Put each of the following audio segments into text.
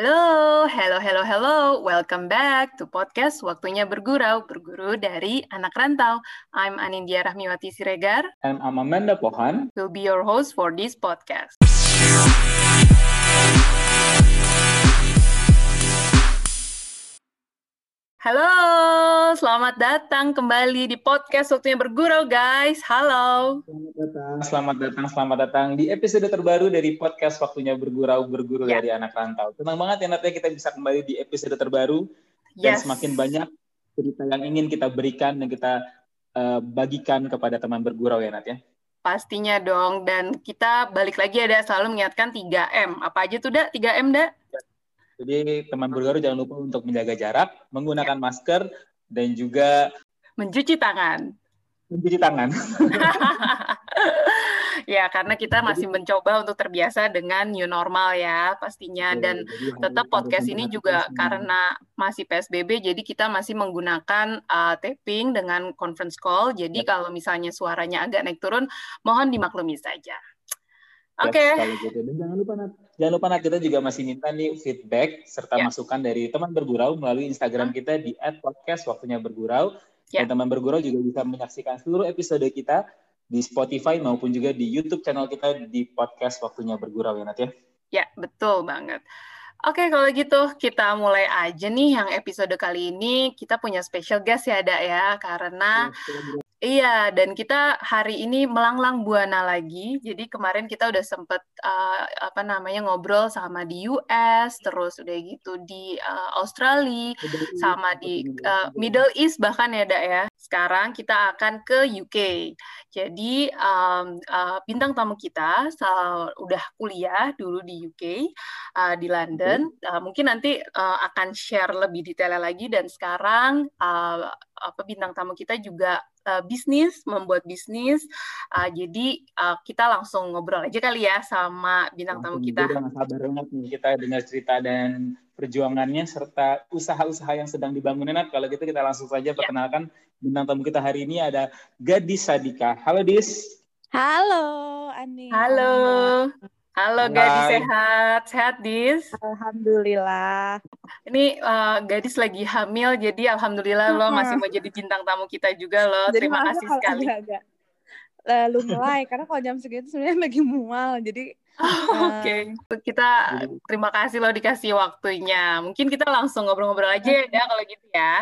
Halo, hello, hello, hello. Welcome back to podcast Waktunya Bergurau, berguru dari anak rantau. I'm Anindya Rahmiwati Siregar. And I'm Amanda Pohan. Will be your host for this podcast. Halo, selamat datang kembali di podcast Waktunya Bergurau, guys. Halo. Selamat datang, selamat datang, selamat datang di episode terbaru dari podcast Waktunya Bergurau, berguru ya. dari anak rantau. Tenang banget ya, nanti kita bisa kembali di episode terbaru. Dan yes. semakin banyak cerita yang ingin kita berikan dan kita uh, bagikan kepada teman bergurau ya, Nat ya. Pastinya dong, dan kita balik lagi ada selalu mengingatkan 3M. Apa aja tuh, Dak? 3M, Dak? Jadi teman bergaru jangan lupa untuk menjaga jarak, menggunakan ya. masker, dan juga mencuci tangan. Mencuci tangan. ya, karena kita masih mencoba untuk terbiasa dengan new normal ya pastinya. Dan tetap podcast ini juga karena masih PSBB, jadi kita masih menggunakan uh, taping dengan conference call. Jadi ya. kalau misalnya suaranya agak naik turun, mohon dimaklumi saja. Oke. Okay. Gitu. Jangan lupa Nat, jangan lupa Nat kita juga masih minta nih feedback serta yeah. masukan dari teman bergurau melalui Instagram kita di @podcast waktunya bergurau. Yeah. Dan teman bergurau juga bisa menyaksikan seluruh episode kita di Spotify maupun juga di YouTube channel kita di podcast waktunya bergurau ya Nat ya. Ya, betul banget. Oke, kalau gitu kita mulai aja nih yang episode kali ini. Kita punya special guest ya, Ada ya, karena Iya, dan kita hari ini melanglang buana lagi. Jadi kemarin kita udah sempet uh, apa namanya ngobrol sama di US, terus udah gitu di uh, Australia, sama di uh, Middle East bahkan ya, Dak ya. Sekarang kita akan ke UK. Jadi um, uh, bintang tamu kita uh, udah kuliah dulu di UK, uh, di London. Uh, mungkin nanti uh, akan share lebih detailnya lagi. Dan sekarang uh, apa bintang tamu kita juga uh, bisnis, membuat bisnis. Uh, jadi uh, kita langsung ngobrol aja kali ya sama bintang tamu kita. Udah sabar banget nih kita dengar cerita dan perjuangannya serta usaha-usaha yang sedang dibangun Nat. Kalau gitu kita langsung saja ya. perkenalkan ya. bintang tamu kita hari ini ada Gadis Sadika. Halo Dis. Halo Ani. Halo. Halo gadis sehat, sehat Dis? Alhamdulillah. Ini uh, gadis lagi hamil, jadi alhamdulillah lo masih mau jadi bintang tamu kita juga loh. Jadi Terima kasih sekali. Agak, lalu mulai karena kalau jam segitu sebenarnya lagi mual, jadi. Oh, Oke, okay. kita terima kasih lo dikasih waktunya. Mungkin kita langsung ngobrol-ngobrol aja ya kalau gitu ya.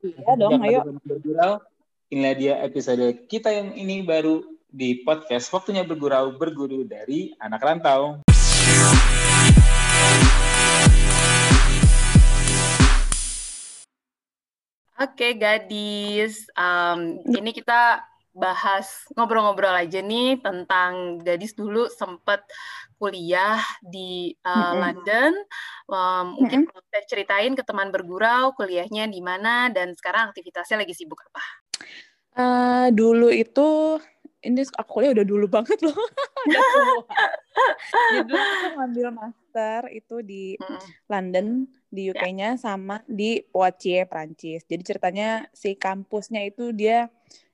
Iya dong, ayo. Inilah dia episode kita yang ini baru di podcast Waktunya Bergurau Berguru dari Anak Rantau. Oke, gadis. Um, ini kita bahas ngobrol-ngobrol aja nih tentang gadis dulu sempat kuliah di uh, mm -hmm. London. Um, mungkin mm -hmm. ceritain ke teman bergurau kuliahnya di mana dan sekarang aktivitasnya lagi sibuk apa? Uh, dulu itu ini aku kuliah udah dulu banget loh. udah Jadi aku ngambil master itu di hmm. London, di UK-nya ya. sama di Poitiers, Prancis. Jadi ceritanya si kampusnya itu dia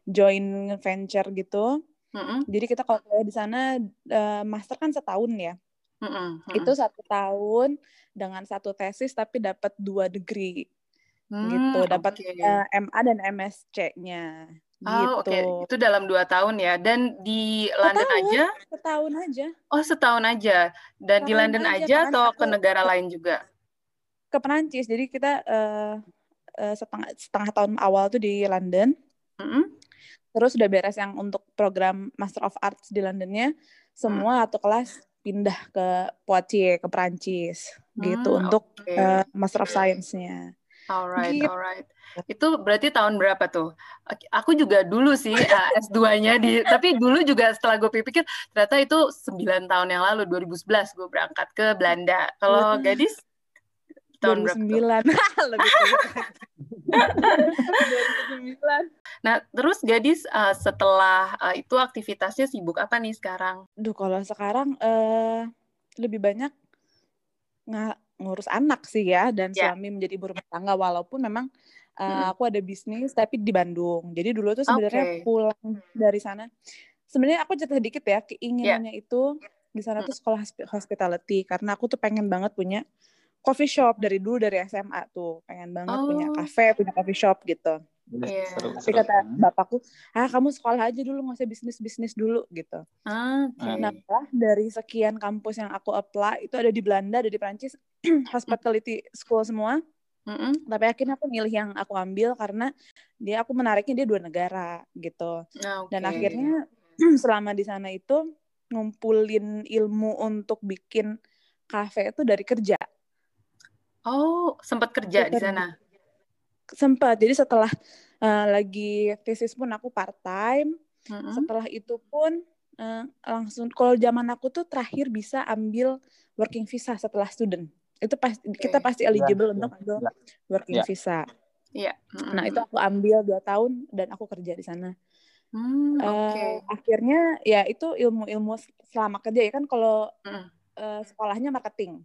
join venture gitu. Mm-hmm. Jadi kita kalau kuliah di sana uh, master kan setahun ya. Mm-hmm. Itu satu tahun dengan satu tesis tapi dapat dua degree. Mm, gitu, dapat okay. uh, eh, MA dan MSc-nya. Oh, gitu. oke. Okay. Itu dalam dua tahun ya. Dan di London setahun, aja? Setahun aja. Oh, setahun aja. Dan setahun di London aja, aja atau ke negara lain juga? Ke Perancis. Jadi kita uh, uh, setengah setengah tahun awal tuh di London. Mm -hmm. Terus udah beres yang untuk program Master of Arts di Londonnya, semua mm. atau kelas pindah ke Poitiers ke Perancis gitu hmm, untuk okay. uh, Master of Science-nya. Alright, gitu. alright. Itu berarti tahun berapa tuh? Aku juga dulu sih uh, S2-nya di tapi dulu juga setelah gue pikir ternyata itu 9 tahun yang lalu 2011 gue berangkat ke Belanda. Kalau gadis tahun 2009. berapa Lebih 2009. Nah, terus gadis uh, setelah uh, itu aktivitasnya sibuk apa nih sekarang? Duh, kalau sekarang uh, lebih banyak nggak ngurus anak sih ya dan yeah. suami menjadi ibu rumah tangga walaupun memang uh, aku ada bisnis tapi di Bandung. Jadi dulu tuh sebenarnya okay. pulang dari sana. Sebenarnya aku cerita sedikit ya keinginannya yeah. itu di sana tuh sekolah hospitality karena aku tuh pengen banget punya coffee shop dari dulu dari SMA tuh pengen banget oh. punya cafe punya coffee shop gitu Yeah. Tapi kata bapakku, ah kamu sekolah aja dulu nggak usah bisnis bisnis dulu gitu. Ah, okay. Nah dari sekian kampus yang aku apply itu ada di Belanda, ada di Prancis, hospitality school semua. Mm-hmm. Tapi akhirnya aku milih yang aku ambil karena dia aku menariknya dia dua negara gitu. Okay. Dan akhirnya selama di sana itu ngumpulin ilmu untuk bikin kafe itu dari kerja. Oh, sempat kerja di sana sempat jadi setelah uh, lagi tesis pun aku part time mm-hmm. setelah itu pun uh, langsung kalau zaman aku tuh terakhir bisa ambil working visa setelah student itu pasti okay. kita pasti eligible ya, untuk ambil ya. working ya. visa Iya. Mm-hmm. Nah itu aku ambil dua tahun dan aku kerja di sana. Mm, okay. uh, akhirnya ya itu ilmu-ilmu selama kerja ya kan kalau mm. uh, sekolahnya marketing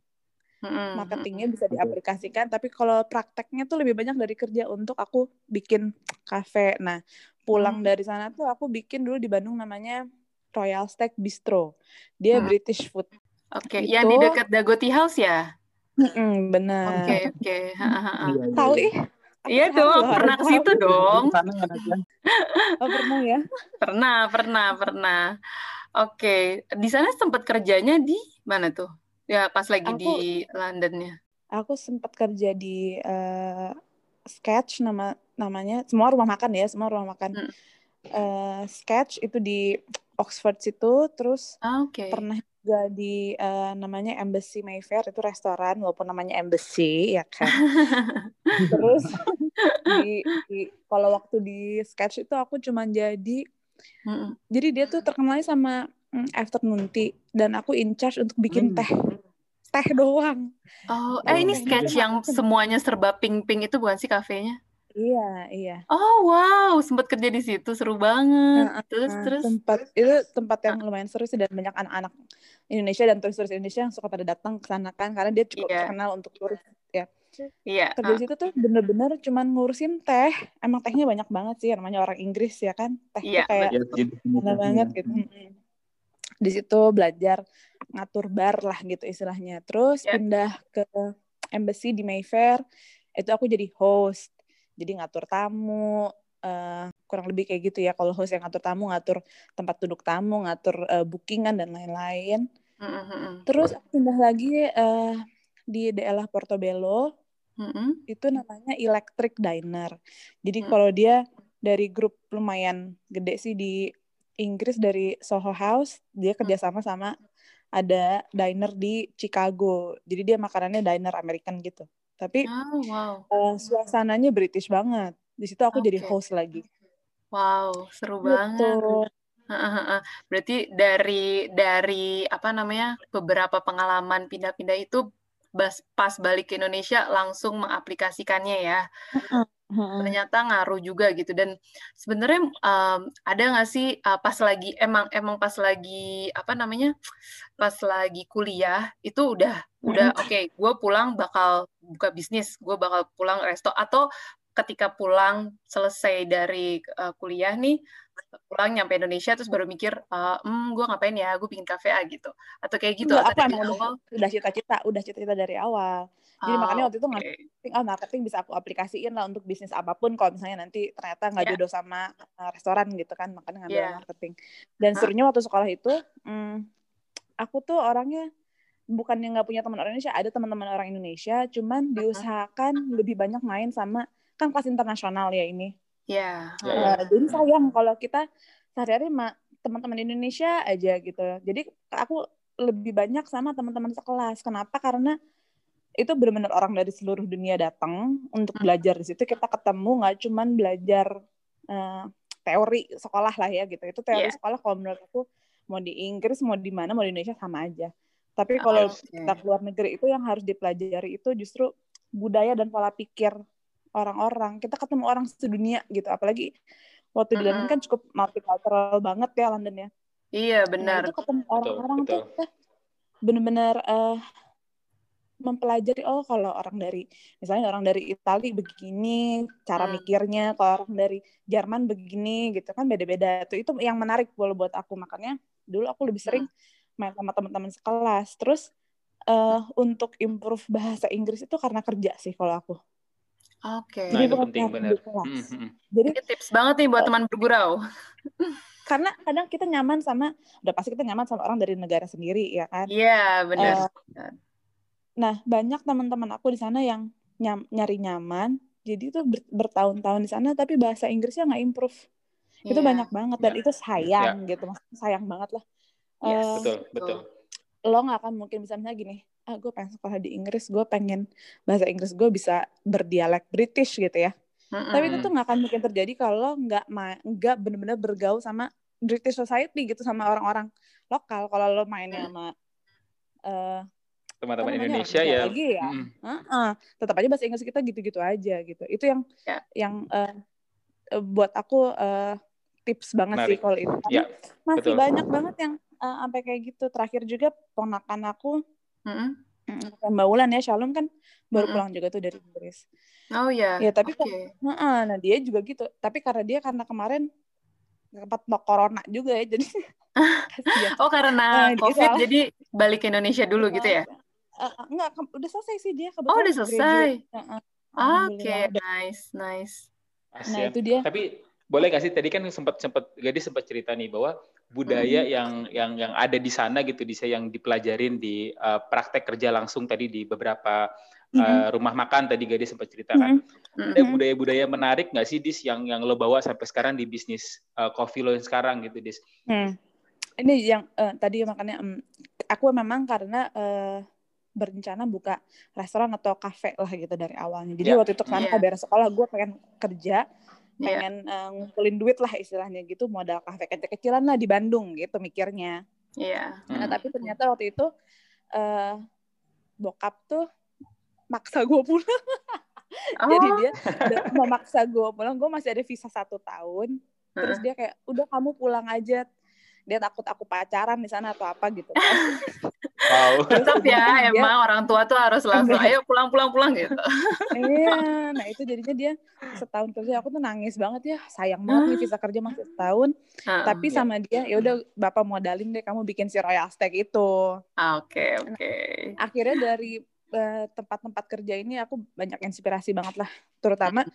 hmm marketingnya bisa diaplikasikan tapi kalau prakteknya tuh lebih banyak dari kerja untuk aku bikin kafe nah pulang hmm. dari sana tuh aku bikin dulu di Bandung namanya Royal Steak Bistro dia hmm. British food oke okay. yang di dekat Dagoti House ya mm benar oke okay, oke okay. Iya, tahu ih Iya dong, pernah ke situ dong. oh, pernah ya? Pernah, pernah, pernah. Oke, di sana sempat kerjanya di mana tuh? Ya, pas lagi aku, di Londonnya. Aku sempat kerja di uh, Sketch nama namanya. Semua rumah makan ya, semua rumah makan. Hmm. Uh, sketch itu di Oxford situ, terus ah, okay. pernah juga di uh, namanya Embassy Mayfair itu restoran walaupun namanya Embassy ya kan. terus di, di kalau waktu di Sketch itu aku cuma jadi hmm. jadi dia tuh terkenalnya sama mm, afternoon tea dan aku in charge untuk bikin hmm. teh teh doang. Oh, eh ini sketch yang semuanya serba pink-pink itu bukan sih kafenya? Iya, iya. Oh, wow, sempat kerja di situ, seru banget. Nah, terus nah, terus tempat itu tempat yang lumayan seru sih dan banyak anak-anak Indonesia dan turis-turis Indonesia yang suka pada datang ke sana kan karena dia cukup yeah. terkenal untuk turis ya. Iya. Kerja di situ tuh bener-bener cuman ngurusin teh. Emang tehnya banyak banget sih, namanya orang Inggris ya kan. Teh yeah, kayak mana banget gitu. Di situ belajar ngatur bar lah gitu istilahnya. Terus yeah. pindah ke embassy di Mayfair, itu aku jadi host. Jadi ngatur tamu, uh, kurang lebih kayak gitu ya. Kalau host yang ngatur tamu, ngatur tempat duduk tamu, ngatur uh, bookingan dan lain-lain. Mm-hmm. Terus pindah lagi uh, di daerah Portobello, mm-hmm. itu namanya Electric Diner. Jadi mm-hmm. kalau dia dari grup lumayan gede sih di Inggris dari Soho House, dia kerjasama sama ada diner di Chicago. Jadi dia makanannya diner American gitu. Tapi oh, wow. uh, suasananya British banget. Di situ aku okay. jadi host lagi. Wow, seru gitu. banget. Berarti dari dari apa namanya beberapa pengalaman pindah-pindah itu pas balik ke Indonesia langsung mengaplikasikannya ya ternyata ngaruh juga gitu. Dan sebenarnya um, ada nggak sih uh, pas lagi emang emang pas lagi apa namanya pas lagi kuliah itu udah udah oke okay, gue pulang bakal buka bisnis gue bakal pulang resto atau ketika pulang selesai dari uh, kuliah nih pulang nyampe Indonesia terus baru mikir uh, hmm gue ngapain ya? Gue bikin kafe ah gitu. Atau kayak gitu Enggak, atau apa, dari awal udah cita-cita udah cita-cita dari awal jadi oh, makanya waktu itu okay. marketing, oh marketing bisa aku aplikasiin lah untuk bisnis apa pun kalau misalnya nanti ternyata nggak yeah. jodoh sama uh, restoran gitu kan, makanya ngambil yeah. marketing. Dan serunya waktu sekolah itu, hmm, aku tuh orangnya bukan yang nggak punya teman orang Indonesia, ada teman-teman orang Indonesia, cuman diusahakan lebih banyak main sama kan kelas internasional ya ini. Iya. Yeah. Uh, jadi sayang kalau kita sehari-hari teman-teman Indonesia aja gitu. Jadi aku lebih banyak sama teman-teman sekelas. Kenapa? Karena itu benar-benar orang dari seluruh dunia datang untuk hmm. belajar di situ. Kita ketemu nggak cuman belajar uh, teori sekolah lah ya gitu. Itu teori yeah. sekolah kalau menurut aku mau di Inggris mau di mana mau di Indonesia sama aja. Tapi ah, kalau okay. kita keluar negeri itu yang harus dipelajari itu justru budaya dan pola pikir orang-orang. Kita ketemu orang sedunia gitu. Apalagi waktu di London kan cukup multicultural banget ya London ya. Iya benar. Nah, itu ketemu orang-orang tuh benar-benar uh, mempelajari oh kalau orang dari misalnya orang dari Italia begini cara hmm. mikirnya kalau orang dari Jerman begini gitu kan beda-beda tuh itu yang menarik kalau buat aku makanya dulu aku lebih sering hmm. main sama teman-teman sekelas terus uh, untuk improve bahasa Inggris itu karena kerja sih kalau aku. Oke. Okay. Nah, itu penting benar. Hmm, hmm. Jadi Ini tips banget nih buat uh, teman bergurau. karena kadang kita nyaman sama udah pasti kita nyaman sama orang dari negara sendiri ya kan. Iya, yeah, benar. Uh, nah, banyak teman-teman aku di sana yang nyam, nyari nyaman, jadi itu ber, bertahun-tahun di sana tapi bahasa Inggrisnya nggak improve. Yeah. Itu iya. banyak banget dan yeah. itu sayang yeah. gitu, maksudnya sayang banget lah. Yes, uh, betul, betul. Lo nggak akan mungkin bisa misalnya gini, ah gue pengen sekolah di Inggris gue pengen bahasa Inggris gue bisa berdialek British gitu ya mm-hmm. tapi itu tuh nggak akan mungkin terjadi kalau nggak nggak benar-benar bergaul sama British society gitu sama orang-orang lokal kalau lo mainnya sama uh, teman-teman Indonesia ya lagi ya mm. uh-uh. tetap aja bahasa Inggris kita gitu-gitu aja gitu itu yang yeah. yang uh, buat aku uh, tips banget Mari. sih kalau itu yeah, masih betul. banyak banget yang uh, sampai kayak gitu terakhir juga ponakan aku Mm-hmm. Mbak Wulan ya, Shalom kan baru mm-hmm. pulang juga tuh dari Inggris. Oh iya. Ya tapi okay. nah, nah dia juga gitu. Tapi karena dia karena kemarin sempat corona juga ya, jadi. oh karena nah, COVID jadi balik ke Indonesia dulu gitu ya? Uh, enggak, udah selesai sih dia kebetulan. Oh udah selesai. Uh, Oke, okay, nice, nice. Nah itu dia. Tapi boleh gak sih tadi kan sempat sempat Gadis sempat cerita nih bahwa budaya hmm. yang yang yang ada di sana gitu di yang dipelajarin di uh, praktek kerja langsung tadi di beberapa uh, hmm. rumah makan tadi Gadis sempat ceritakan. Hmm. Ada budaya-budaya menarik nggak sih Dis yang yang lo bawa sampai sekarang di bisnis uh, coffee lo yang sekarang gitu Dis? Hmm. Ini yang uh, tadi makanya um, aku memang karena uh, berencana buka restoran atau kafe lah gitu dari awalnya. Jadi yeah. waktu itu kan yeah. beres sekolah gue pengen kerja Iya. pengen yeah. uh, ngumpulin duit lah istilahnya gitu modal kafe kecil-kecilan lah di Bandung gitu mikirnya. Iya. Yeah. Nah, hmm. tapi ternyata waktu itu uh, bokap tuh maksa gue pulang. oh. Jadi dia mau maksa gue pulang, gue masih ada visa satu tahun. Terus dia kayak, udah kamu pulang aja dia takut aku pacaran di sana atau apa gitu kan. Wow. Tetap ya, dia, emang orang tua tuh harus langsung ayo pulang pulang pulang gitu. iya, nah itu jadinya dia setahun kerja aku tuh nangis banget ya, sayang banget nih visa kerja masih setahun. Uh, Tapi iya. sama dia ya udah bapak modalin deh kamu bikin si Royal Steak itu. Ah, oke okay, oke. Okay. Nah, akhirnya dari eh, tempat-tempat uh, kerja ini aku banyak inspirasi banget lah, terutama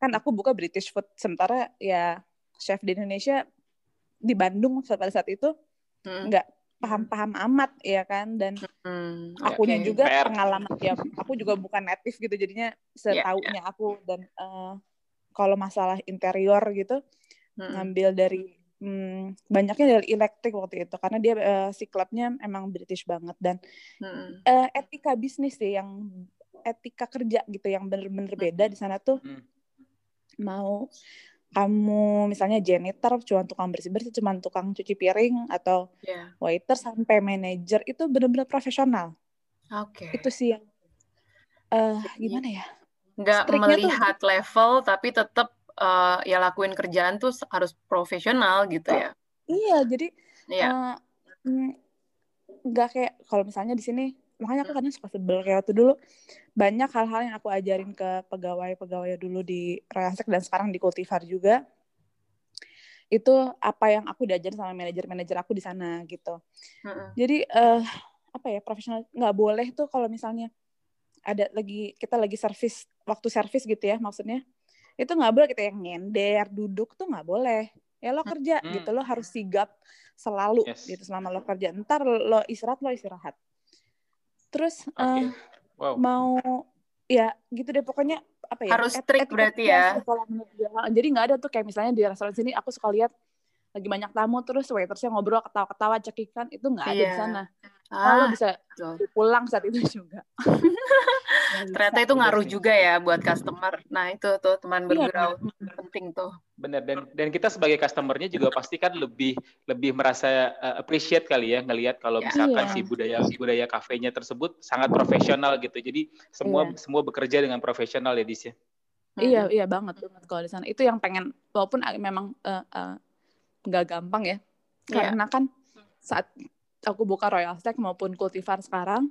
kan aku buka British food sementara ya chef di Indonesia di Bandung pada saat itu hmm. nggak paham-paham amat ya kan dan hmm, akunya okay. juga Fair. pengalaman ya aku juga bukan native gitu jadinya setaunya yeah, yeah. aku dan uh, kalau masalah interior gitu hmm. ngambil dari hmm, banyaknya dari elektrik waktu itu karena dia uh, si klubnya emang British banget dan hmm. uh, etika bisnis sih yang etika kerja gitu yang bener-bener beda di sana tuh hmm. mau kamu misalnya janitor cuma tukang bersih bersih cuma tukang cuci piring atau yeah. waiter sampai manajer itu benar-benar profesional oke okay. itu sih yang uh, gimana ya nggak melihat tuh, level tapi tetap uh, eh, ya lakuin kerjaan tuh harus profesional gitu ya iya jadi yeah. Iya. uh, nggak kayak kalau misalnya di sini makanya aku kadang suka sebel kayak waktu dulu banyak hal-hal yang aku ajarin ke pegawai-pegawai dulu di Royasek dan sekarang di Cultivar juga itu apa yang aku diajarin sama manajer-manajer aku di sana gitu uh-uh. jadi uh, apa ya profesional nggak boleh tuh kalau misalnya ada lagi kita lagi servis waktu servis gitu ya maksudnya itu nggak boleh kita yang nyender duduk tuh nggak boleh ya lo kerja hmm. gitu lo harus sigap selalu yes. gitu selama lo kerja ntar lo istirahat lo istirahat terus okay. uh, eh, wow. mau ya gitu deh pokoknya apa ya harus strict berarti ya jadi nggak ada tuh kayak misalnya di restoran sini aku suka lihat lagi banyak tamu terus waitersnya ngobrol ketawa-ketawa cekikan itu nggak ada yeah. di iya. sana ah, kalau bisa pulang saat itu juga ternyata itu ngaruh juga ya buat customer nah itu tuh teman iya, bergurau iya, penting tuh benar dan dan kita sebagai customernya juga pasti kan lebih lebih merasa uh, appreciate kali ya ngelihat kalau yeah. misalkan yeah. si budaya si budaya kafenya tersebut sangat profesional gitu jadi semua yeah. semua bekerja dengan profesional ya Dis ya iya iya banget banget kalau di sana itu yang pengen walaupun memang uh, uh, nggak gampang ya yeah. karena kan saat aku buka Royal Stack maupun Cultivar sekarang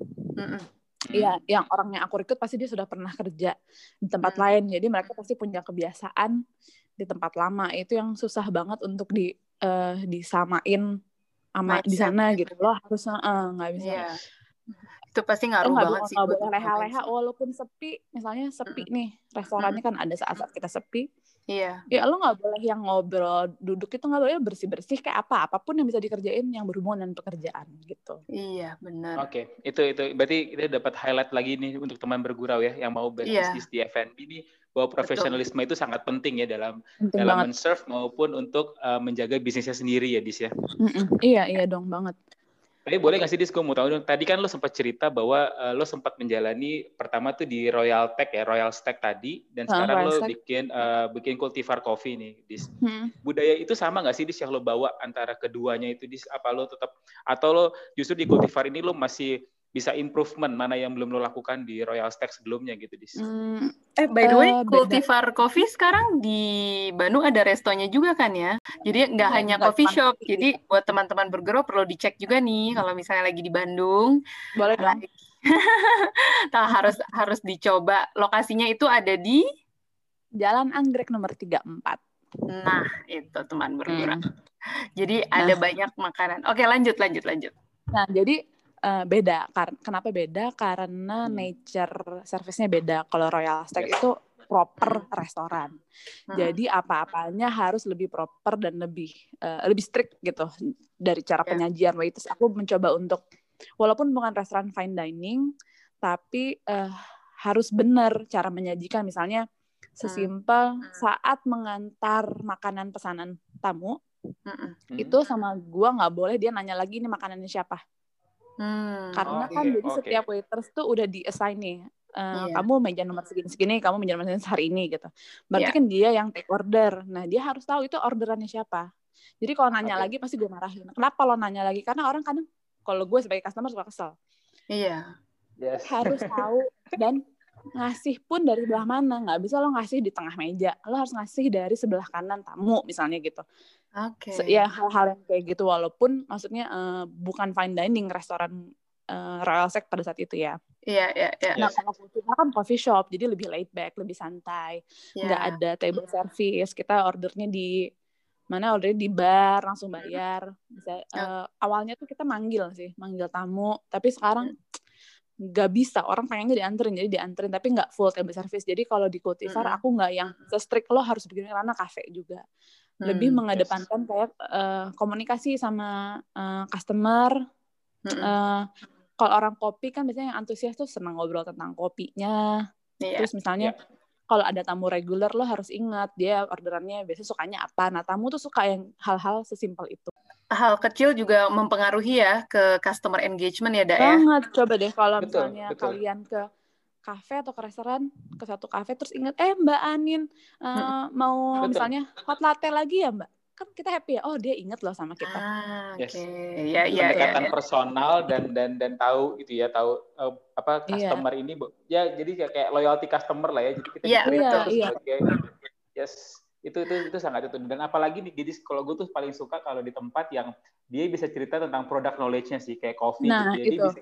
Iya, mm yang orang yang aku rekrut pasti dia sudah pernah kerja di tempat mm. lain, jadi mereka pasti punya kebiasaan di tempat lama itu yang susah banget untuk di uh, disamain sama di sana gitu loh harus nggak uh, bisa yeah. itu pasti ngaruh nggak banget sih buat boleh leha-leha insolvensi. walaupun sepi misalnya sepi Mm-mm. nih restorannya kan ada saat-saat kita sepi Iya, ya lo nggak boleh yang ngobrol duduk itu nggak boleh bersih-bersih kayak apa apa pun yang bisa dikerjain yang berhubungan dengan pekerjaan gitu iya benar. Oke, itu itu berarti kita dapat highlight lagi nih untuk teman bergurau ya yang mau Iya. berbisnis di F&B ini bahwa profesionalisme itu sangat penting ya dalam penting dalam banget men-serve maupun untuk uh, menjaga bisnisnya sendiri ya Dis ya. Mm-mm. iya iya dong banget Tapi boleh nggak sih Dis, gue mau tahu dong. Tadi kan lo sempat cerita bahwa uh, lo sempat menjalani pertama tuh di Royal Tech ya, Royal Stack tadi, dan Ah, sekarang lo Stack. bikin uh, bikin cultivar coffee nih, Dis. Hmm. Budaya itu sama nggak sih Dis yang lo bawa antara keduanya itu Dis? Apa lo tetap atau lo justru di cultivar ini lo masih bisa improvement mana yang belum lo lakukan di Royal Stack sebelumnya gitu Dis? Hmm, Eh, by the way, Eh, beda. Cultivar Coffee sekarang di Bandung ada restonya juga kan ya? Jadi nggak Iya, hanya coffee cuma shop. coffee. Jadi buat teman-teman bergerak perlu dicek juga nih kalau misalnya lagi di Bandung. boleh dong Nah, harus harus dicoba. Lokasinya itu ada di Jalan Anggrek nomor 34 Nah, itu teman bergerak. Hmm. Jadi ada banyak makanan. Oke, lanjut lanjut lanjut. Nah, jadi eh, beda. Kar- kenapa beda? Karena Hmm. nature service-nya beda. Kalau Royal Steak itu proper restoran. Hmm. Jadi apa-apanya harus lebih proper dan lebih eh, lebih strict gitu dari cara Ya. penyajian waiters. Aku mencoba untuk walaupun bukan restoran fine dining, tapi eh, harus benar cara menyajikan. Misalnya sesimpel saat mengantar makanan pesanan tamu Mm-mm. Hmm. itu sama gua nggak boleh dia nanya lagi ini makanannya siapa. Hmm. Karena Oke, kan jadi oke. setiap waiters tuh udah di assign nih. eh, Iya. kamu meja nomor segini-segini, kamu meja nomor segini hari ini gitu. Berarti Iya. kan dia yang take order. Nah, dia harus tahu itu orderannya siapa. Jadi kalau nanya Oke. lagi pasti gue marahin. Kenapa lo nanya lagi? Karena orang kadang kalau gue sebagai customer suka kesel. Iya. Yes. Harus tahu dan ngasih pun dari sebelah mana. Nggak bisa lo ngasih di tengah meja. Lo harus ngasih dari sebelah kanan tamu misalnya gitu. Oke. Se- Ya hal-hal yang kayak gitu walaupun maksudnya eh, bukan fine dining restoran eh, Royal Sec pada saat itu ya. Iya, iya, iya. Nah kalau kita kan coffee shop jadi lebih laid back, lebih santai, nggak ada table service. Kita ordernya di mana ordernya di bar langsung bayar. Bisa eh, awalnya tuh kita manggil sih, manggil tamu. Tapi sekarang nggak bisa orang pengennya dianterin jadi dianterin tapi nggak full table service jadi kalau di Cultivar Mm-mm. aku nggak yang se-strict lo harus begini karena kafe juga lebih Hmm. mengedepankan kayak eh, komunikasi sama eh, customer Mm-mm. Eh, kalau orang kopi kan biasanya yang antusias tuh senang ngobrol tentang kopinya Iya. terus misalnya kalau ada tamu reguler lo harus ingat dia orderannya biasanya sukanya apa nah tamu tuh suka yang hal-hal sesimpel itu Hal kecil juga mempengaruhi ya ke customer engagement ya, Dak ya? banget coba deh kalau Betul, misalnya betul. kalian ke kafe atau ke restoran ke satu kafe terus ingat eh Mbak Anin eh, mau Betul. misalnya hot latte lagi ya Mbak kan kita happy ya oh dia inget loh sama kita Ah, oke. Yes. Ya, ya, ya. pendekatan ya. personal dan dan dan tahu itu ya tahu eh, apa Iya. customer ini bu- ya jadi kayak, kayak loyalty customer lah ya jadi kita Iya, diterima iya, tuh iya. sebagai yes itu itu itu sangat itu dan apalagi nih jadi kalau gue tuh paling suka kalau di tempat yang dia bisa cerita tentang produk knowledge-nya sih kayak coffee Nah, gitu. jadi itu. bisa,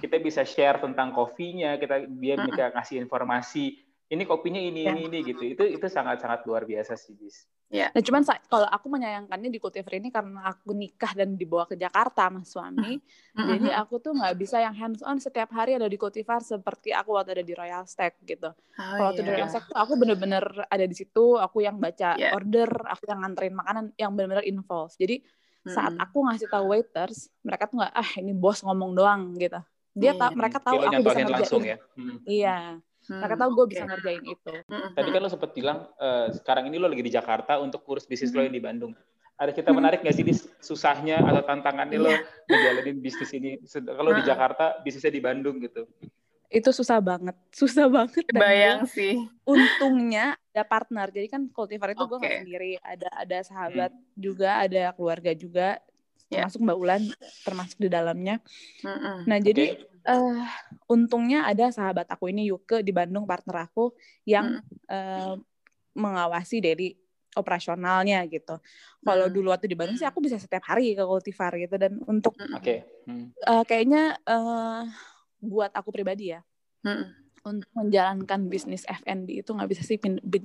kita bisa share tentang kopinya kita dia bisa ngasih informasi ini kopinya ini Ya. ini ini gitu itu itu sangat sangat luar biasa sih bis Nah, cuman kalau aku menyayangkannya di Cultivar ini karena aku nikah dan dibawa ke Jakarta sama suami, jadi aku tuh nggak bisa yang hands on setiap hari ada di Cultivar seperti aku waktu ada di Royal Stack gitu. Oh, kalau waktu di iya. Royal Stack tuh aku bener-bener ada di situ, aku yang baca Iya. order, aku yang nganterin makanan, yang bener-bener involved. Jadi saat aku ngasih tahu waiters, mereka tuh nggak ah ini bos ngomong doang gitu. Dia Iya. ta- mereka tahu lo aku bisa ngerjain. langsung ya Hmm. Iya, Hmm, mereka tahu gue bisa ngerjain itu. Tadi kan lo sempat bilang eh, sekarang ini lo lagi di Jakarta untuk urus bisnis lo yang di Bandung. Ada cerita Hmm. menarik nggak sih di susahnya atau tantangannya lo Iya. menjalanin bisnis ini? Kalau di. Jakarta bisnisnya di Bandung gitu. Itu susah banget, susah banget. dan Bayang sih. untungnya ada partner jadi kan cultivar itu gue nggak Oke. sendiri ada ada sahabat juga ada keluarga juga Ya. termasuk mbak Ulan termasuk di dalamnya Mm-mm. nah jadi eh, untungnya ada sahabat aku ini Yuke di Bandung partner aku yang eh, mengawasi dari operasionalnya gitu kalau Mm. dulu waktu di Bandung sih aku bisa setiap hari ke cultivar gitu dan untuk. Oke. Hmm. eh, kayaknya eh, buat aku pribadi ya Mm-mm. untuk menjalankan bisnis F&B itu nggak bisa sih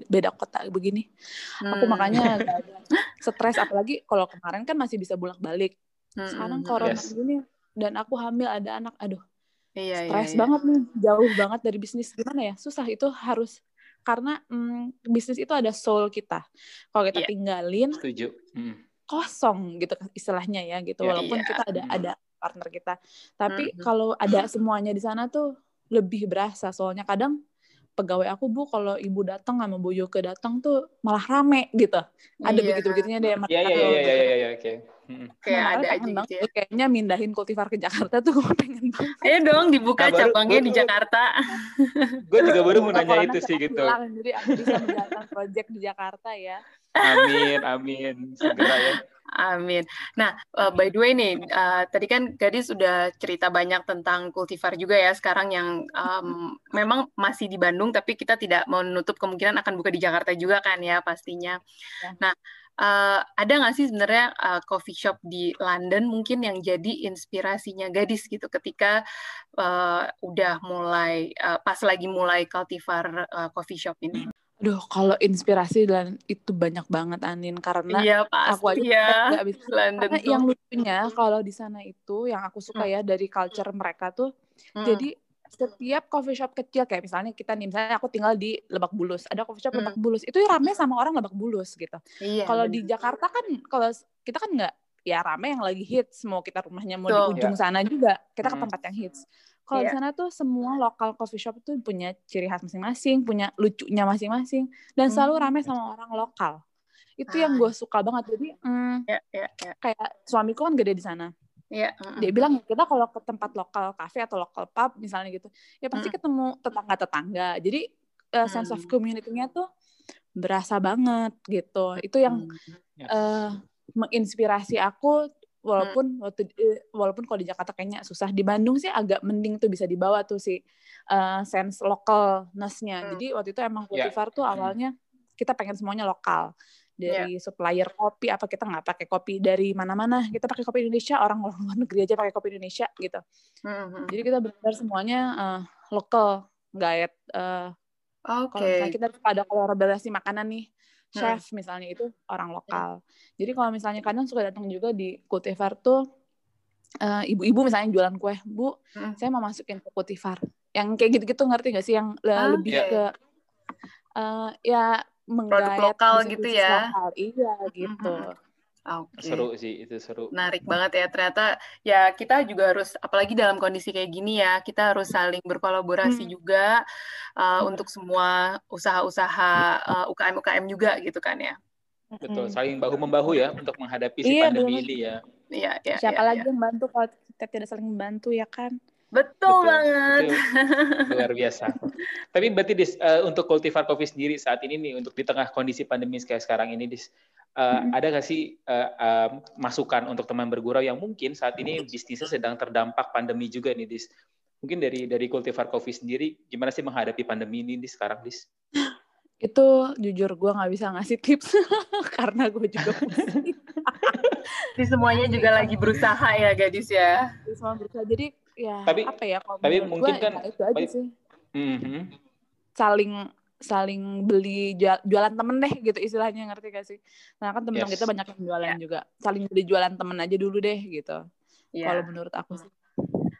beda kota begini. Aku Hmm. makanya agak agak stres apalagi kalau kemarin kan masih bisa bolak-balik. Mm-mm. Sekarang corona Yes. gini dan aku hamil ada anak, aduh Iya, Stres iya, iya. banget nih, jauh banget dari bisnis gimana ya? Susah itu harus karena mm, bisnis itu ada soul kita. Kalau kita yeah. tinggalin, setuju. Mm. kosong gitu istilahnya ya gitu. Yeah, Walaupun yeah. kita ada mm. ada partner kita, tapi mm. kalau ada semuanya di sana tuh lebih berasa. Soalnya kadang pegawai aku bu kalau ibu datang sama Bu Yoke datang tuh malah rame gitu. Ada yeah. begitu begitunya deh iya iya iya iya iya oke. Kayak nah, ada aja gitu ya. kayaknya mindahin kultivar ke Jakarta tuh gue pengen banget. Ayo dong dibuka nah, cabangnya di Jakarta. gue juga baru mau nanya itu sih gitu. pulang, jadi aku bisa menjalankan project di Jakarta ya. Amin amin. Segera ya Amin. Nah, uh, by the way nih, uh, tadi kan Gadis sudah cerita banyak tentang kultivar juga ya sekarang yang um, memang masih di Bandung, tapi kita tidak menutup kemungkinan akan buka di Jakarta juga kan ya pastinya. Ya. Nah, uh, ada nggak sih sebenarnya uh, coffee shop di London mungkin yang jadi inspirasinya Gadis gitu ketika uh, udah mulai uh, pas lagi mulai cultivar uh, coffee shop ini? Aduh, kalau inspirasi dan itu banyak banget Anin karena iya, pasti aku aja ya. gak bisa. London karena tuh. yang lucunya kalau di sana itu yang aku suka hmm. ya dari culture mereka tuh hmm. jadi setiap coffee shop kecil kayak misalnya kita nih misalnya aku tinggal di Lebak Bulus ada coffee shop hmm. Lebak Bulus itu rame sama orang Lebak Bulus gitu. Iya, kalau di Jakarta kan kalau kita kan nggak ya rame yang lagi hits mau kita rumahnya mau Tuh, di ujung yeah. sana juga kita ke hmm. tempat yang hits kalau yeah. di sana tuh semua lokal coffee shop itu punya ciri khas masing-masing, punya lucunya masing-masing, dan selalu ramai sama orang lokal. Itu ah. yang gue suka banget. Jadi mm, yeah, yeah, yeah. kayak suamiku kan gede di sana. Yeah. Dia bilang kita kalau ke tempat lokal cafe atau lokal pub misalnya gitu, ya pasti mm. ketemu tetangga-tetangga. Jadi uh, sense of community-nya tuh berasa banget gitu. Itu yang yes. uh, menginspirasi aku walaupun hmm. waktu walaupun kalau di Jakarta kayaknya susah di Bandung sih agak mending tuh bisa dibawa tuh si uh, sense lokalnessnya hmm. jadi waktu itu emang ya. kultivar yeah. tuh hmm. awalnya kita pengen semuanya lokal dari yeah. supplier kopi apa kita nggak pakai kopi dari mana-mana kita pakai kopi Indonesia orang luar negeri aja pakai kopi Indonesia gitu hmm. jadi kita benar semuanya uh, lokal nggak uh, okay. kalau kita ada kolaborasi makanan nih chef hmm. misalnya itu orang lokal. Jadi kalau misalnya kadang suka datang juga di Kultivar tuh uh, ibu-ibu misalnya jualan kue, Bu, hmm. saya mau masukin ke Kultivar. Yang kayak gitu-gitu ngerti gak sih yang ah, lebih yeah. ke uh, ya menggait lokal gitu ya. Lokal. Iya gitu. Hmm. Okay. Seru sih itu seru. Menarik banget ya ternyata ya kita juga harus apalagi dalam kondisi kayak gini ya kita harus saling berkolaborasi hmm. juga uh, hmm. untuk semua usaha-usaha uh, UKM-UKM juga gitu kan ya. Betul, saling bahu membahu ya untuk menghadapi si iya, pandemi ini ya. Iya, iya. Siapa iya, lagi iya. yang bantu kalau kita tidak saling membantu ya kan? Betul, Betul banget. Betul. Luar biasa. Tapi berarti dis, uh, untuk cultivar coffee sendiri saat ini nih untuk di tengah kondisi pandemi kayak sekarang ini dis uh, hmm. ada nggak sih uh, uh, masukan untuk teman bergurau yang mungkin saat ini bisnisnya sedang terdampak pandemi juga nih, Dis? Mungkin dari dari Cultivar Coffee sendiri, gimana sih menghadapi pandemi ini di sekarang, Dis? Itu jujur gue nggak bisa ngasih tips karena gue juga Di semuanya juga lagi berusaha ya, gadis ya. Semua berusaha. Jadi ya tapi, apa ya? Tapi mungkin kan ya, itu aja sih. Mm -hmm. Saling saling beli jual, jualan temen deh gitu istilahnya ngerti gak sih? Nah kan temen-temen yes. kita banyak yang jualan yeah. juga. Saling beli jualan temen aja dulu deh gitu. Yeah. Kalau menurut aku sih.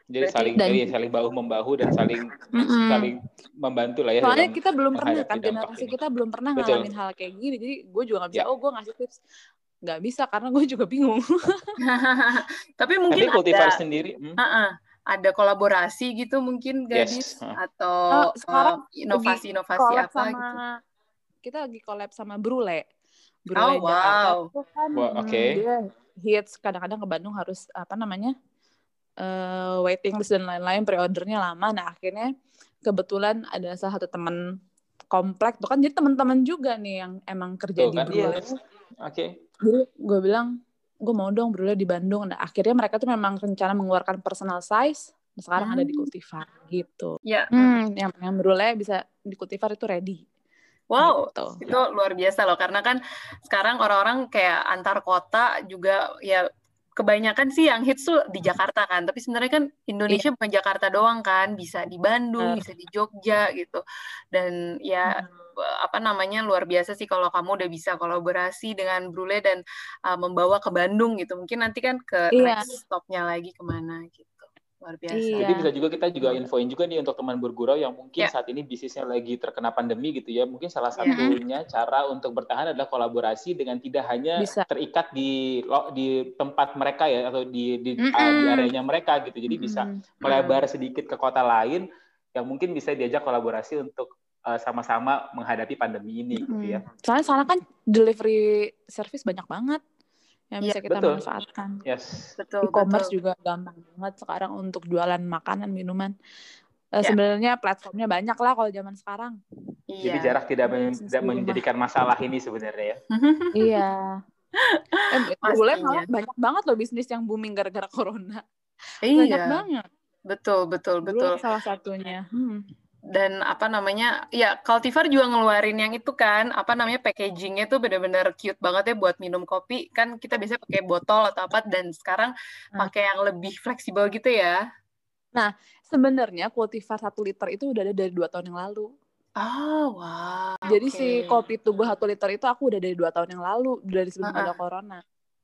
Jadi saling dan, jadi saling bahu membahu dan saling mm -mm. saling membantu lah ya. Soalnya kita belum pernah kan generasi ini. kita belum pernah Betul. ngalamin hal kayak gini. Jadi gue juga nggak bisa. Yeah. Oh gue ngasih tips nggak bisa karena gue juga bingung. Tapi mungkin Tapi kultivar ada, sendiri. Hmm. Uh -uh ada kolaborasi gitu mungkin gadis yes. atau oh, inovasi-inovasi uh, apa sama, gitu. Kita lagi collab sama Brule. Brule oh, wow. Jakarta kan wow, okay. dia hits kadang-kadang ke Bandung harus apa namanya? Uh, waiting list dan lain-lain pre-ordernya lama. Nah, akhirnya kebetulan ada salah satu teman komplek tuh kan jadi teman-teman juga nih yang emang kerja tuh, di kan, Brule. Iya. Oke. Okay. Jadi gue bilang gue mau dong berulai di Bandung. Nah, akhirnya mereka tuh memang rencana mengeluarkan personal size. Nah, sekarang hmm. ada di hmm. Cultivar gitu. Ya. Hmm, yang berulai bisa di Cultivar itu ready. Wow, gitu. itu luar biasa loh. Karena kan sekarang orang-orang kayak antar kota juga ya kebanyakan sih yang hits tuh di Jakarta kan. Tapi sebenarnya kan Indonesia iya. bukan Jakarta doang kan. Bisa di Bandung, uh. bisa di Jogja gitu. Dan ya hmm apa namanya luar biasa sih kalau kamu udah bisa kolaborasi dengan Brule dan uh, membawa ke Bandung gitu. Mungkin nanti kan ke iya. next stopnya lagi ke mana gitu. luar biasa. Iya. Jadi bisa juga kita juga infoin juga nih untuk teman bergurau yang mungkin yeah. saat ini bisnisnya lagi terkena pandemi gitu ya. Mungkin salah iya. satunya yeah. cara untuk bertahan adalah kolaborasi dengan tidak hanya bisa. terikat di di tempat mereka ya atau di di, mm -hmm. uh, di areanya mereka gitu. Jadi mm -hmm. bisa melebar sedikit ke kota lain yang mungkin bisa diajak kolaborasi untuk sama-sama menghadapi pandemi ini mm -hmm. gitu ya. Soalnya sana kan delivery service banyak banget yang iya, bisa kita betul. manfaatkan. Yes. Betul. E-commerce juga gampang banget sekarang untuk jualan makanan, minuman. Uh, ya. Sebenarnya platformnya banyak lah kalau zaman sekarang. Iya. Jadi jarak tidak, men tidak menjadikan masalah ini sebenarnya ya. iya. Eh, boleh malah banyak banget loh bisnis yang booming gara-gara corona. Iya. Banyak banget. Betul, betul, betul. salah satunya. Hmm dan apa namanya ya Cultivar juga ngeluarin yang itu kan apa namanya packagingnya tuh bener-bener cute banget ya buat minum kopi kan kita biasanya pakai botol atau apa dan sekarang hmm. pakai yang lebih fleksibel gitu ya nah sebenarnya Cultivar satu liter itu udah ada dari dua tahun yang lalu Oh, wow. Jadi okay. si kopi tubuh satu liter itu aku udah dari dua tahun yang lalu, dari sebelum uh -uh. ada corona.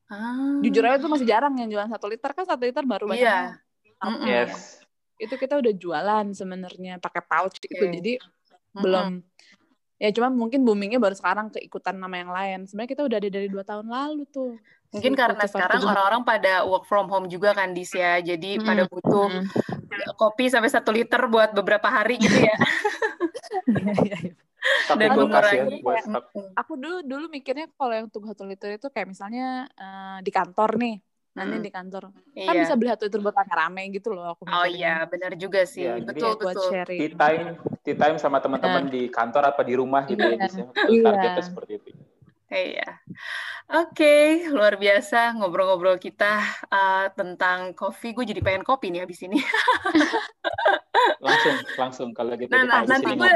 Ah. Jujur aja tuh masih jarang yang jualan satu liter kan satu liter baru banyak. Iya. Yeah. Yes itu kita udah jualan sebenarnya pakai pouch okay. gitu jadi mm-hmm. belum ya cuma mungkin boomingnya baru sekarang keikutan nama yang lain sebenarnya kita udah ada dari dua tahun lalu tuh mungkin karena sekarang orang-orang pada work from home juga kan dis ya jadi hmm. pada butuh hmm. kopi sampai satu liter buat beberapa hari gitu ya iya, iya, iya. dan mengurangi ya, aku dulu dulu mikirnya kalau yang untuk satu liter itu kayak misalnya uh, di kantor nih nanti hmm. di kantor kan iya. kan bisa beli satu itu buat rame gitu loh aku oh iya benar juga sih ya, betul betul buat sharing. tea time tea time sama teman-teman nah. di kantor apa di rumah gitu ya, iya. ya bisa targetnya iya. seperti itu Iya. Oke, okay, luar biasa ngobrol-ngobrol kita uh, tentang kopi. Gue jadi pengen kopi nih abis ini. langsung, langsung kalau gitu. Nah, nah nanti gue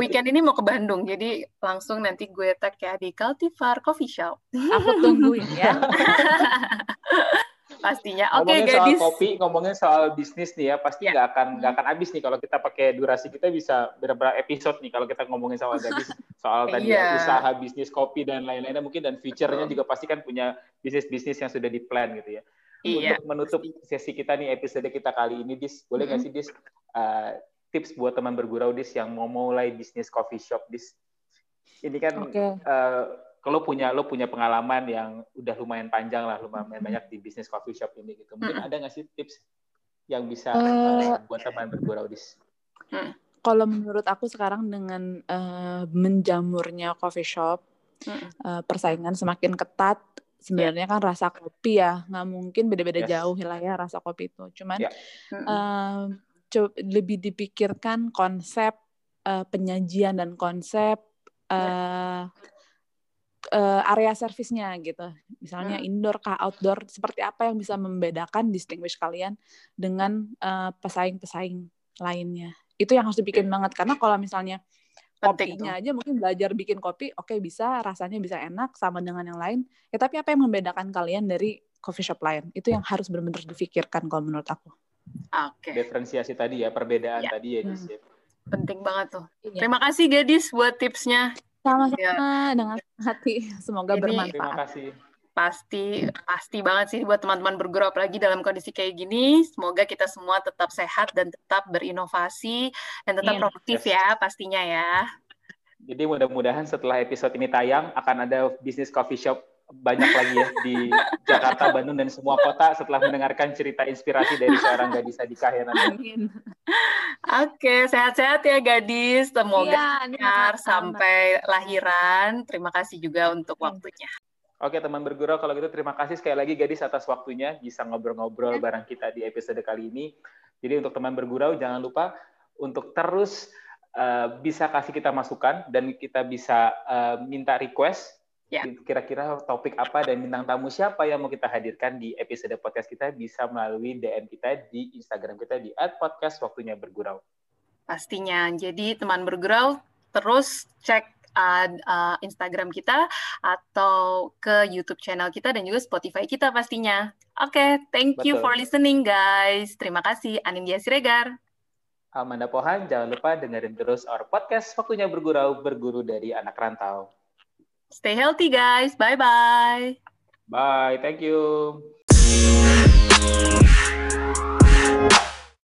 weekend ini mau ke Bandung, jadi langsung nanti gue tag ya di Cultivar Coffee Shop. Aku tungguin ya. pastinya. Oke, okay, gadis. Soal kopi, ngomongin soal bisnis nih ya, pasti ya. nggak ya. akan nggak akan habis nih kalau kita pakai durasi kita bisa beberapa episode nih kalau kita ngomongin soal gadis, soal tadi ya, iya. usaha bisnis kopi dan lain-lainnya mungkin dan future-nya juga pasti kan punya bisnis-bisnis yang sudah di plan gitu ya. Iya. Untuk menutup sesi kita nih episode kita kali ini, Dis, boleh nggak mm -hmm. sih Dis uh, tips buat teman bergurau Dis yang mau mulai bisnis coffee shop Dis? Ini kan okay. uh, eh, kalau punya lo punya pengalaman yang udah lumayan panjang lah, lumayan banyak di bisnis coffee shop ini gitu. Mungkin hmm. ada nggak sih tips yang bisa uh, uh, buat teman bergurau dis? Hmm. Kalau menurut aku sekarang dengan uh, menjamurnya coffee shop, hmm. uh, persaingan semakin ketat. Sebenarnya yeah. kan rasa kopi ya nggak mungkin beda-beda yes. jauh lah ya rasa kopi itu. Cuman yeah. uh, lebih dipikirkan konsep uh, penyajian dan konsep uh, uh, area servisnya gitu. Misalnya hmm. indoor kah outdoor seperti apa yang bisa membedakan distinguish kalian dengan uh, pesaing-pesaing lainnya. Itu yang harus dibikin banget karena kalau misalnya kopinya aja mungkin belajar bikin kopi oke okay, bisa rasanya bisa enak sama dengan yang lain. Ya tapi apa yang membedakan kalian dari coffee shop lain? Itu yang harus benar-benar difikirkan kalau menurut aku. Oke. Okay. Diferensiasi tadi ya, perbedaan ya. tadi ya, hmm. Penting banget tuh. Iya. Terima kasih Gadis buat tipsnya. Sama-sama ya. dengan hati. Semoga Ini, bermanfaat. Terima kasih. Pasti, pasti banget sih buat teman-teman bergerak apalagi dalam kondisi kayak gini. Semoga kita semua tetap sehat dan tetap berinovasi dan tetap yeah. produktif yes. ya pastinya ya. Jadi mudah-mudahan setelah episode ini tayang akan ada bisnis coffee shop banyak lagi ya di Jakarta, Bandung dan semua kota setelah mendengarkan cerita inspirasi dari seorang gadis Adika ya nanti. Oke, sehat-sehat ya gadis. Semoga ya, sampai lahiran. Terima kasih juga untuk waktunya. Oke teman bergurau, kalau gitu terima kasih sekali lagi gadis atas waktunya bisa ngobrol-ngobrol bareng kita di episode kali ini. Jadi untuk teman bergurau jangan lupa untuk terus uh, bisa kasih kita masukan dan kita bisa uh, minta request Ya. Kira-kira topik apa dan bintang tamu siapa yang mau kita hadirkan di episode podcast kita bisa melalui DM kita di Instagram kita di @podcast waktunya bergurau. Pastinya. Jadi teman bergurau terus cek uh, uh, Instagram kita atau ke YouTube channel kita dan juga Spotify kita pastinya. Oke, okay, thank Betul. you for listening guys. Terima kasih Anindya Siregar. Amanda Pohan, jangan lupa dengerin terus our podcast Waktunya Bergurau, berguru dari anak rantau. Stay healthy guys. Bye bye. Bye. Thank you.